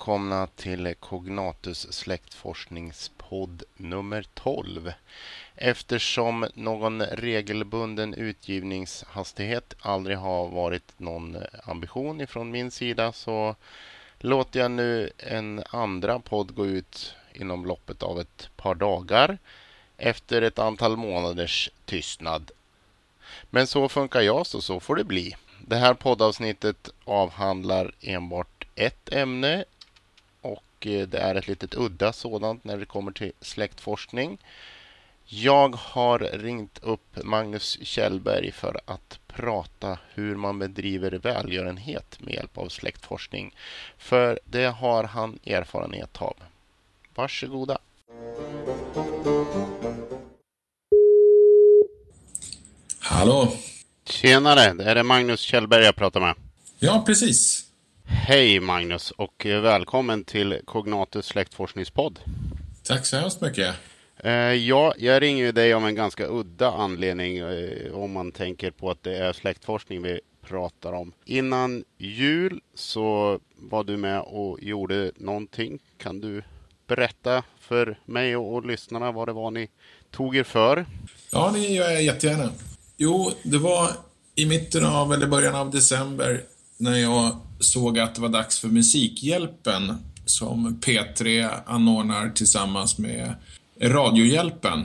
välkomna till Cognatus släktforskningspodd nummer 12. Eftersom någon regelbunden utgivningshastighet aldrig har varit någon ambition ifrån min sida så låter jag nu en andra podd gå ut inom loppet av ett par dagar efter ett antal månaders tystnad. Men så funkar jag så så får det bli. Det här poddavsnittet avhandlar enbart ett ämne och eh, det är ett litet udda sådant när det kommer till släktforskning. Jag har ringt upp Magnus Kjellberg för att prata hur man bedriver välgörenhet med hjälp av släktforskning. För det har han erfarenhet av. Varsågoda. Hallå! Tjenare, det är det Magnus Kjellberg jag pratar med. Ja, precis. Hej Magnus och välkommen till Cognatus släktforskningspodd. Tack så hemskt mycket. Eh, ja, jag ringer ju dig om en ganska udda anledning eh, om man tänker på att det är släktforskning vi pratar om. Innan jul så var du med och gjorde någonting. Kan du berätta för mig och, och lyssnarna vad det var ni tog er för? Ja, det gör jag jättegärna. Jo, det var i mitten av, eller början av december, när jag såg att det var dags för Musikhjälpen som P3 anordnar tillsammans med Radiohjälpen.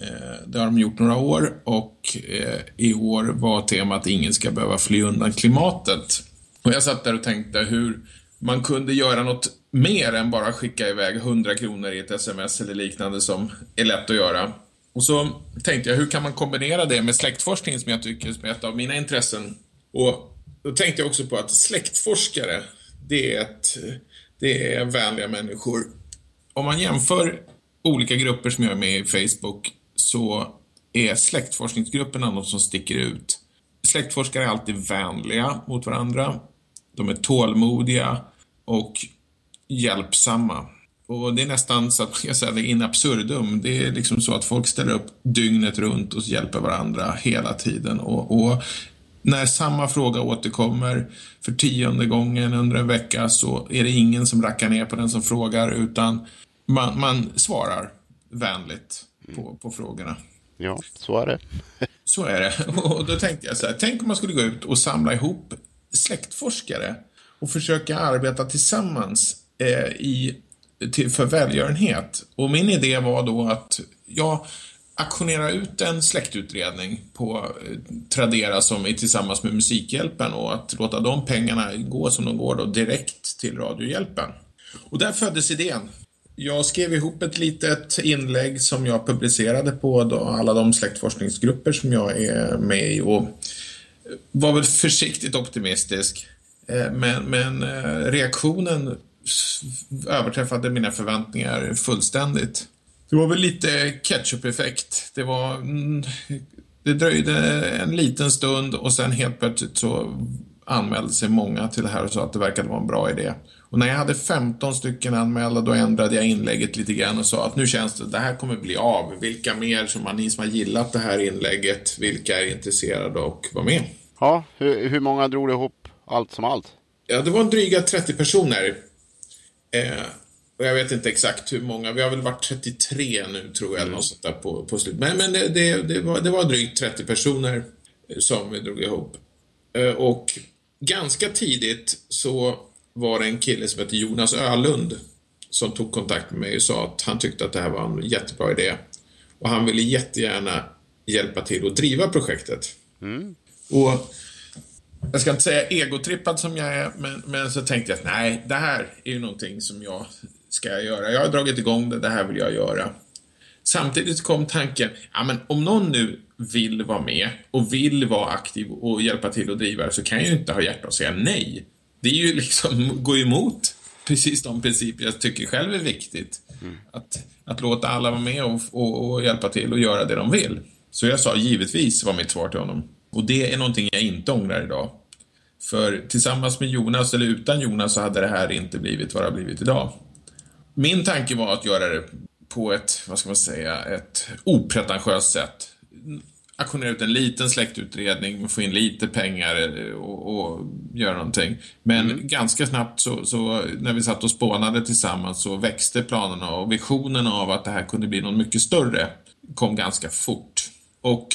Eh, det har de gjort några år och eh, i år var temat Ingen ska behöva fly undan klimatet. Och jag satt där och tänkte hur man kunde göra något mer än bara skicka iväg 100 kronor i ett sms eller liknande som är lätt att göra. Och så tänkte jag, hur kan man kombinera det med släktforskning som jag tycker är ett av mina intressen? Och då tänkte jag också på att släktforskare, det är, ett, det är vänliga människor. Om man jämför olika grupper som jag är med i Facebook så är släktforskningsgrupperna de som sticker ut. Släktforskare är alltid vänliga mot varandra. De är tålmodiga och hjälpsamma. Och det är nästan så att man kan säga det in absurdum. Det är liksom så att folk ställer upp dygnet runt och hjälper varandra hela tiden. Och, och när samma fråga återkommer för tionde gången under en vecka så är det ingen som rackar ner på den som frågar utan man, man svarar vänligt på, på frågorna. Ja, så är det. så är det. Och då tänkte jag så här, tänk om man skulle gå ut och samla ihop släktforskare och försöka arbeta tillsammans eh, i till, för välgörenhet. Och min idé var då att jag aktionera ut en släktutredning på eh, Tradera som är tillsammans med Musikhjälpen och att låta de pengarna gå som de går då direkt till Radiohjälpen. Och där föddes idén. Jag skrev ihop ett litet inlägg som jag publicerade på alla de släktforskningsgrupper som jag är med i och eh, var väl försiktigt optimistisk. Eh, men, men reaktionen överträffade mina förväntningar fullständigt. Det var väl lite ketchup-effekt. Det var... Mm, det dröjde en liten stund och sen helt plötsligt så anmälde sig många till det här och sa att det verkade vara en bra idé. Och när jag hade 15 stycken anmälda då ändrade jag inlägget lite grann och sa att nu känns det, det här kommer bli av. Vilka mer som har, ni som har gillat det här inlägget, vilka är intresserade och var med? Ja, hur, hur många drog du ihop allt som allt? Ja, det var dryga 30 personer. Eh, och jag vet inte exakt hur många, vi har väl varit 33 nu tror jag, mm. något sånt där på, på slut. Men, men det, det, det, var, det var drygt 30 personer som vi drog ihop. Eh, och ganska tidigt så var det en kille som hette Jonas Ölund som tog kontakt med mig och sa att han tyckte att det här var en jättebra idé. Och han ville jättegärna hjälpa till att driva projektet. Mm. Och jag ska inte säga egotrippad som jag är, men, men så tänkte jag att nej, det här är ju någonting som jag ska göra. Jag har dragit igång det, det här vill jag göra. Samtidigt kom tanken, ja men om någon nu vill vara med och vill vara aktiv och hjälpa till att driva det så kan jag ju inte ha hjärta att säga nej. Det är ju liksom, gå emot precis de principer jag tycker själv är viktigt. Mm. Att, att låta alla vara med och, och, och hjälpa till och göra det de vill. Så jag sa givetvis, var mitt svar till honom. Och det är någonting jag inte ångrar idag. För tillsammans med Jonas, eller utan Jonas, så hade det här inte blivit vad det har blivit idag. Min tanke var att göra det på ett, vad ska man säga, ett opretentiöst sätt. auktionera ut en liten släktutredning, få in lite pengar och, och göra någonting. Men mm. ganska snabbt så, så, när vi satt och spånade tillsammans så växte planerna och visionen av att det här kunde bli något mycket större kom ganska fort. Och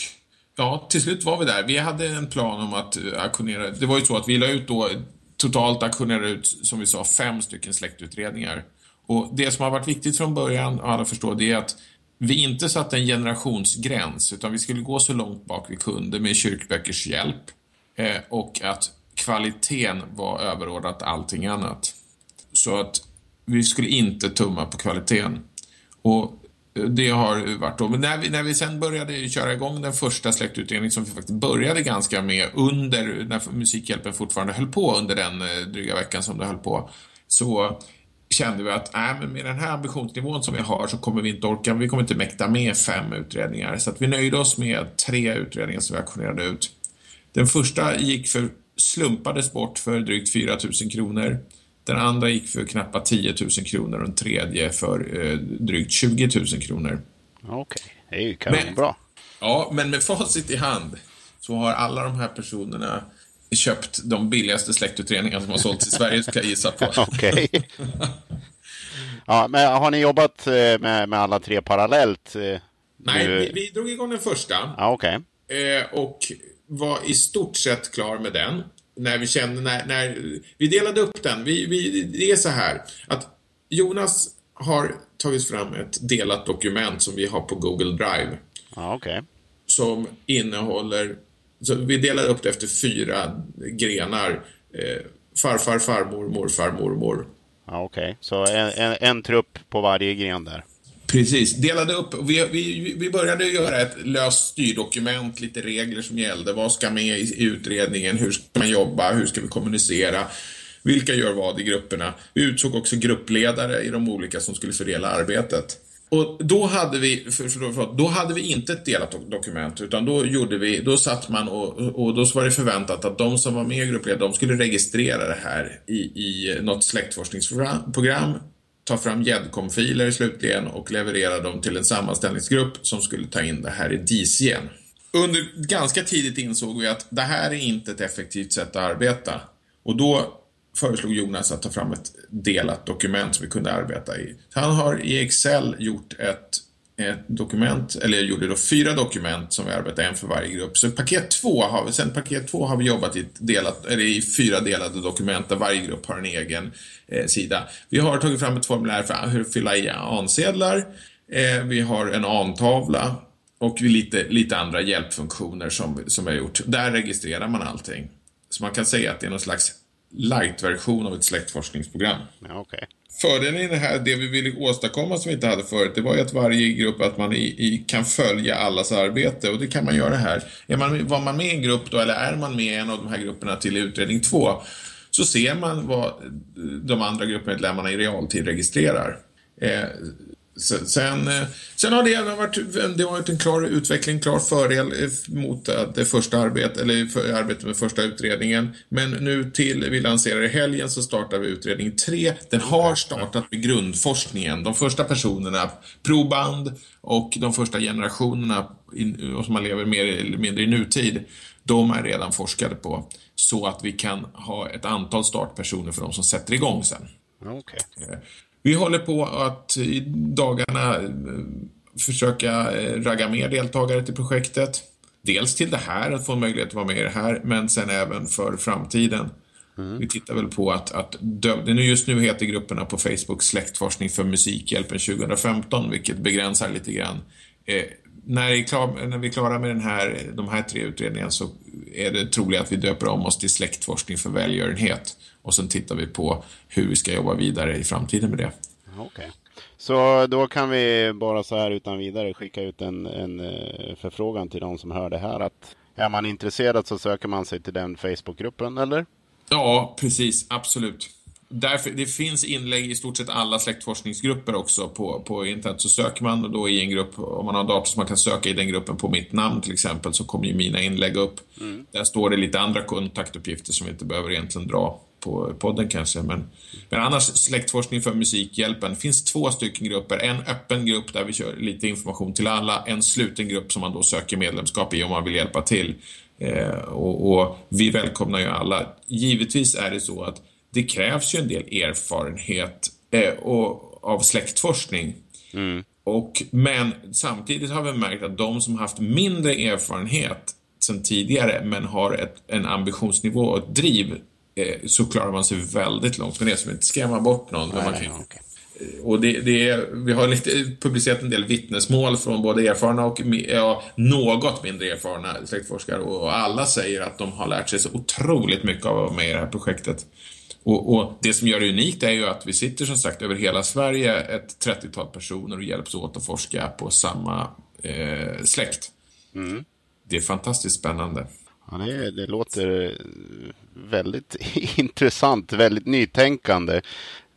ja, till slut var vi där. Vi hade en plan om att auktionera. Det var ju så att vi la ut då totalt auktionera ut, som vi sa, fem stycken släktutredningar. Och det som har varit viktigt från början, och alla förstår, det är att vi inte satte en generationsgräns utan vi skulle gå så långt bak vi kunde med kyrkböckers hjälp eh, och att kvaliteten var överordnat allting annat. Så att vi skulle inte tumma på kvaliteten. Och eh, det har varit då. Men när vi, när vi sen började köra igång den första släktutredningen som vi faktiskt började ganska med under, när Musikhjälpen fortfarande höll på under den eh, dryga veckan som det höll på, så kände vi att äh, men med den här ambitionsnivån som vi har så kommer vi inte orka, vi kommer inte mäkta med fem utredningar. Så att vi nöjde oss med tre utredningar som vi auktionerade ut. Den första gick för, slumpades bort för drygt 4 000 kronor. Den andra gick för knappt 10 000 kronor och den tredje för eh, drygt 20 000 kronor. Okej, okay. det är ju kanonbra. Ja, men med facit i hand så har alla de här personerna köpt de billigaste släktutredningarna som har sålts i Sverige, ska jag gissa på. Okej. ja, men har ni jobbat eh, med, med alla tre parallellt? Eh, Nej, vi, vi drog igång den första. Ja, okej. Okay. Eh, och var i stort sett klar med den. När vi kände, när, när vi delade upp den. Vi, vi, det är så här att Jonas har tagit fram ett delat dokument som vi har på Google Drive. Ja, okej. Okay. Som innehåller så vi delar upp det efter fyra grenar. Eh, farfar, farmor, morfar, mormor. Ja, Okej, okay. så en, en, en, trupp på varje gren där. Precis, delade upp. Vi, vi, vi började göra ett löst styrdokument, lite regler som gällde. Vad ska med i, i utredningen? Hur ska man jobba? Hur ska vi kommunicera? Vilka gör vad i grupperna? Vi utsåg också gruppledare i de olika som skulle fördela arbetet. Och då hade vi, för, för, för, då hade vi inte ett delat dokument utan då gjorde vi, då satt man och, och då var det förväntat att de som var med i gruppledare, de skulle registrera det här i, i något släktforskningsprogram, ta fram GEDCOM-filer slutligen och leverera dem till en sammanställningsgrupp som skulle ta in det här i DCN. Under ganska tidigt insåg vi att det här är inte ett effektivt sätt att arbeta. Och då föreslog Jonas att ta fram ett delat dokument som vi kunde arbeta i. Han har i Excel gjort ett, ett dokument, eller gjorde då fyra dokument som vi arbetar en för varje grupp. Så paket två har vi, sen paket två har vi jobbat i, ett delat, eller i fyra delade dokument där varje grupp har en egen eh, sida. Vi har tagit fram ett formulär för hur fylla i ansedlar. Eh, vi har en antavla och lite, lite andra hjälpfunktioner som, som vi har gjort. Där registrerar man allting. Så man kan säga att det är någon slags light-version av ett släktforskningsprogram. Ja, okay. Fördelen i det här, det vi ville åstadkomma som vi inte hade förut, det var ju att varje grupp, att man i, i, kan följa allas arbete och det kan man göra här. Är man, var man med i en grupp då, eller är man med i en av de här grupperna till utredning två, så ser man vad de andra gruppmedlemmarna i realtid registrerar. Eh, Sen, eh, sen har det varit, det har varit en klar utveckling, klar fördel eh, mot det första arbetet, eller för arbetet med första utredningen. Men nu till vi lanserar i helgen så startar vi utredning 3. Den har startat med grundforskningen. De första personerna, proband och de första generationerna som man lever mer eller mindre i nutid, de är redan forskade på. Så att vi kan ha ett antal startpersoner för de som sätter igång sen. Okay. Vi håller på att i dagarna eh, försöka eh, ragga mer deltagare till projektet. Dels till det här, att få en möjlighet att vara med i det här, men sen även för framtiden. Mm. Vi tittar väl på att, att just nu heter grupperna på Facebook Släktforskning för Musikhjälpen 2015, vilket begränsar lite grann. Eh, när, klar, när, vi är klara med den här, de här tre utredningarna så är det troligt att vi döper om oss till Släktforskning för välgörenhet. Och sen tittar vi på hur vi ska jobba vidare i framtiden med det. Okay. Så då kan vi bara så här utan vidare skicka ut en, en eh, förfrågan till de som hör det här att är man intresserad så söker man sig till den Facebookgruppen eller? Ja, precis. Absolut. Därför, det finns inlägg i stort sett alla släktforskningsgrupper också på, på internet. Så söker man då i en grupp, om man har en dator som man kan söka i den gruppen på mitt namn till exempel, så kommer ju mina inlägg upp. Mm. Där står det lite andra kontaktuppgifter som vi inte behöver egentligen dra på podden kanske. Men, men annars släktforskning för Musikhjälpen. Det finns två stycken grupper. En öppen grupp där vi kör lite information till alla. En sluten grupp som man då söker medlemskap i om man vill hjälpa till. Eh, och, och, vi välkomnar ju alla. Givetvis är det så att det krävs ju en del erfarenhet eh, och, av släktforskning. Mm. Och, men samtidigt har vi märkt att de som haft mindre erfarenhet sedan tidigare men har ett, en ambitionsnivå och ett driv eh, så klarar man sig väldigt långt med det. Så inte skrämma bort någon. Nej, man kan, okay. Eh, och det, det är, vi har lite, publicerat en del vittnesmål från både erfarna och ja, något mindre erfarna släktforskare och alla säger att de har lärt sig så otroligt mycket av att vara med i det här projektet. Och, och, det som gör det unikt är ju att vi sitter som sagt över hela Sverige, ett 30-tal personer och hjälps åt att forska på samma eh, släkt. Mm. Det är fantastiskt spännande. Ja, det, det låter väldigt intressant, väldigt nytänkande.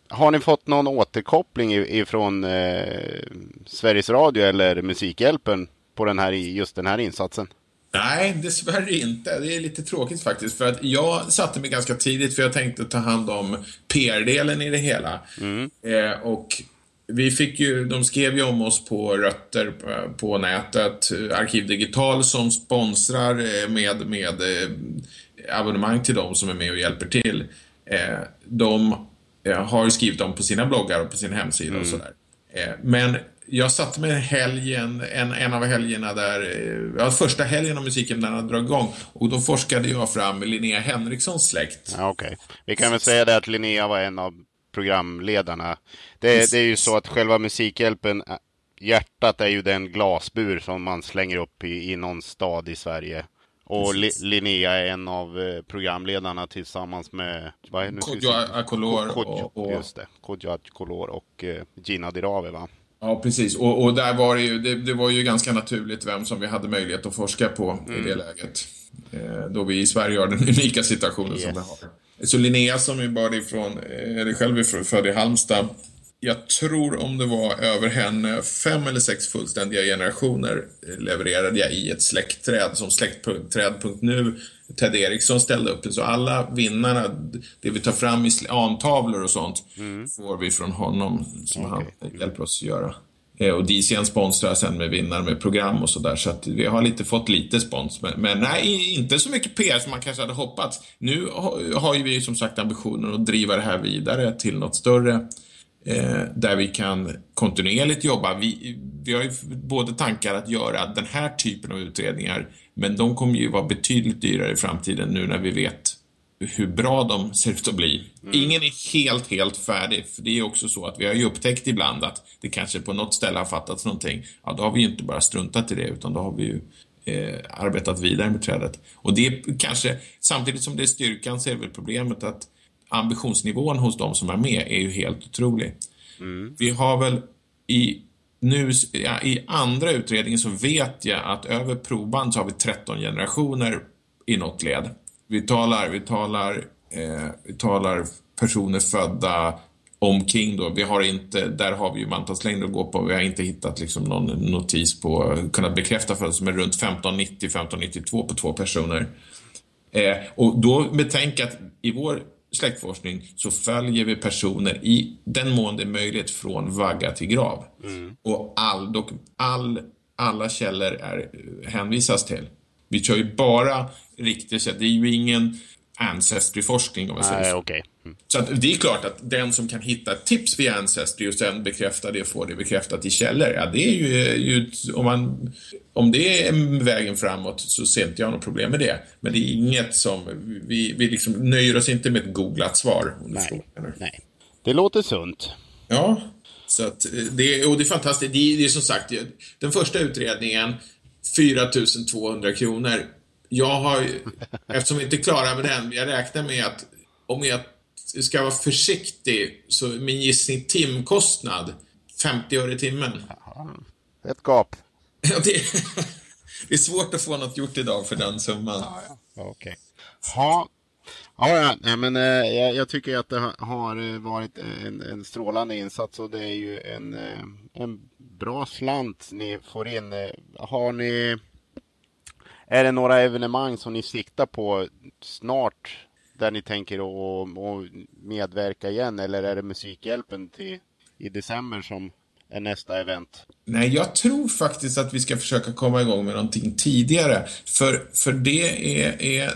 Har ni fått någon återkoppling ifrån eh, Sveriges Radio eller Musikhjälpen på den här, just den här insatsen? Nej, dessvärre inte. Det är lite tråkigt faktiskt. För att jag satte mig ganska tidigt för jag tänkte ta hand om PR-delen i det hela. Mm. Eh, och vi fick ju, de skrev ju om oss på Rötter på, på nätet. Arkiv Digital som sponsrar eh, med, med eh, abonnemang till dem som är med och hjälper till. Eh, de eh, har skrivit om på sina bloggar och på sin hemsida mm. och sådär. Eh, men jag satte mig helgen, en, en av helgerna där, eh, ja, första helgen av musiken när den dragit igång. Och då forskade jag fram Linnea Henrikssons släkt. Ja, Okej. Okay. Vi kan väl säga det att Linnea var en av programledarna. Det, det är ju så att själva Musikhjälpen, eh, hjärtat är ju den glasbur som man slänger upp i, i någon stad i Sverige. Och Li Linnea är en av eh, programledarna tillsammans med vad är Kodjo Akolor och, och... Just det, Kodjo Akolor och Gina Dirave va? Ja, precis. Och, och där var det ju, det, det, var ju ganska naturligt vem som vi hade möjlighet att forska på mm. i det mm. läget. Eh, då vi i Sverige har den unika situationen yes. som vi har. Så Linnea som är bara ifrån, eller själv är född i Halmstad. Jag tror om det var över henne, fem eller sex fullständiga generationer levererade jag i ett släktträd som släktträd.nu Ted Eriksson ställde upp. Så alla vinnarna, det vi tar fram i antavlor och sånt, mm. får vi från honom som okay. han hjälper oss att göra. Eh, och DCN sponsrar sen med vinnare med program och sådär. Så att vi har lite, fått lite spons. Men, men, nej, inte så mycket PR som man kanske hade hoppats. Nu har, har ju vi som sagt ambitionen att driva det här vidare till något större. Eh, där vi kan kontinuerligt jobba. Vi, vi har ju både tankar att göra den här typen av utredningar men de kommer ju vara betydligt dyrare i framtiden nu när vi vet hur bra de ser ut att bli. Mm. Ingen är helt, helt färdig. För det är också så att vi har ju upptäckt ibland att det kanske på något ställe har fattats någonting. Ja, då har vi ju inte bara struntat i det utan då har vi ju eh, arbetat vidare med trädet. Och det är kanske, samtidigt som det är styrkan så är det väl problemet att ambitionsnivån hos de som är med är ju helt otrolig. Mm. Vi har väl i nu ja, i andra utredningen så vet jag att över provband så har vi 13 generationer i något led. Vi talar, vi talar, eh, vi talar personer födda omkring då. Vi har inte, där har vi ju mantalslängd att gå på. Vi har inte hittat liksom någon notis på, kunnat bekräfta födelsen, som är runt 1590-1592 på två personer. Eh, och då betänk att i vår släktforskning så följer vi personer i den mån det är möjligt från vagga till grav. Mm. Och all, dock, all, alla källor är, hänvisas till. Vi kör ju bara riktigt, det är ju ingen Ancestry-forskning om man säger så. Okay. Mm. Så att det är klart att den som kan hitta tips via Ancestry och sen bekräfta det och få det bekräftat i källor, ja det är ju, ju om, man, om det är vägen framåt så ser inte jag något problem med det. Men det är inget som, vi, vi liksom nöjer oss inte med ett googlat svar. Nej, nej. Det låter sunt. Ja, så att det, och det är fantastiskt. Det är, det är som sagt, den första utredningen, 4200 kronor jag har, eftersom vi inte är klara med den, jag räknar med att om jag ska vara försiktig så min gissning timkostnad 50 öre i timmen. Ett gap. Ja, det, det, är svårt att få något gjort idag för den summan. Ja, ja. Okej. Okay. Ha. Ja, ja, men eh, jag, jag, tycker att det har eh, varit en, en strålande insats och det är ju en, eh, en bra slant ni får in. Eh, har ni är det några evenemang som ni siktar på snart där ni tänker att medverka igen eller är det Musikhjälpen till, i december som är nästa event? Nej, jag tror faktiskt att vi ska försöka komma igång med någonting tidigare. För, för det är, är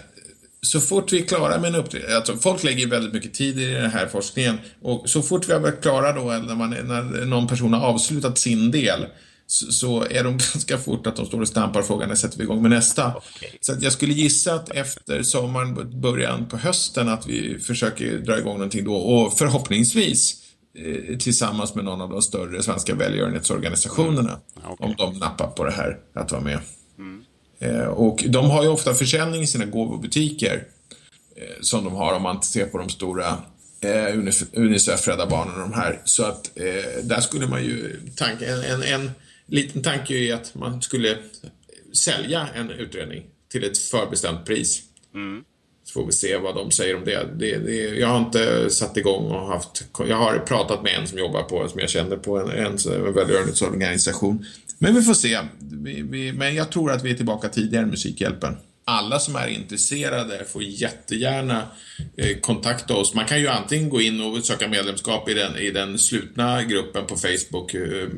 så fort vi är klara med en uppdelning, alltså folk lägger väldigt mycket tid i den här forskningen och så fort vi har varit klara då, eller när, man, när någon person har avslutat sin del, så, så är de ganska fort att de står och stampar frågan när sätter vi igång med nästa. Okay. Så att jag skulle gissa att efter sommaren, början på hösten, att vi försöker dra igång någonting då och förhoppningsvis eh, tillsammans med någon av de större svenska välgörenhetsorganisationerna. Mm. Okay. Om de nappar på det här, att vara med. Mm. Eh, och de har ju ofta försäljning i sina gåvobutiker eh, som de har om man ser på de stora eh, Unicef, Rädda Barnen och de här. Så att där skulle man ju, tank, en, en, en liten tanke är att man skulle sälja en utredning till ett förbestämt pris. Mm. Så får vi se vad de säger om det. det, det jag har inte satt igång och haft... Jag har pratat med en som jobbar på, som jag känner på en, en, en välgörenhetsorganisation. Men vi får se. Vi, vi, men jag tror att vi är tillbaka tidigare i Musikhjälpen. Alla som är intresserade får jättegärna eh, kontakta oss. Man kan ju antingen gå in och söka medlemskap i den, i den slutna gruppen på Facebook, eh, eh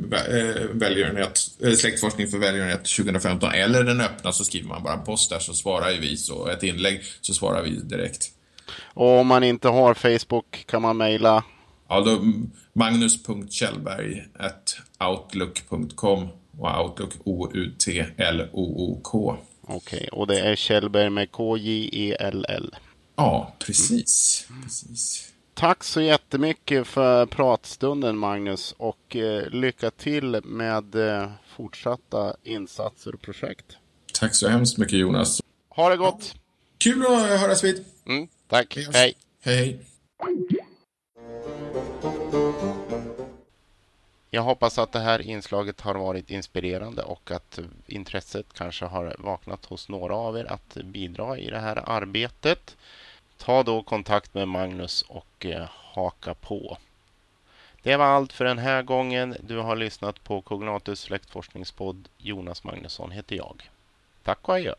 välgörenhet, släktforskning för välgörenhet 2015, eller den öppna så skriver man bara en post där så svarar ju vi, så ett inlägg så svarar vi direkt. Och om man inte har Facebook kan man mejla? Ja, då magnus.kjellberg.outlook.com och Outlook O-U-T-L-O-O-K. Okej, okay, och det är Kjellberg med K-J-E-L-L. Ja, precis. Mm. precis. Tack så jättemycket för pratstunden Magnus och eh, lycka till med eh, fortsatta insatser och projekt. Tack så hemskt mycket Jonas. Ha det gott! Kul att höras vid. Mm, tack, hej! Hej! Jag hoppas att det här inslaget har varit inspirerande och att intresset kanske har vaknat hos några av er att bidra i det här arbetet. Ta då kontakt med Magnus och eh, haka på. Det var allt för den här gången. Du har lyssnat på Cognatus släktforskningspodd. Jonas Magnusson heter jag. Tack och adjö.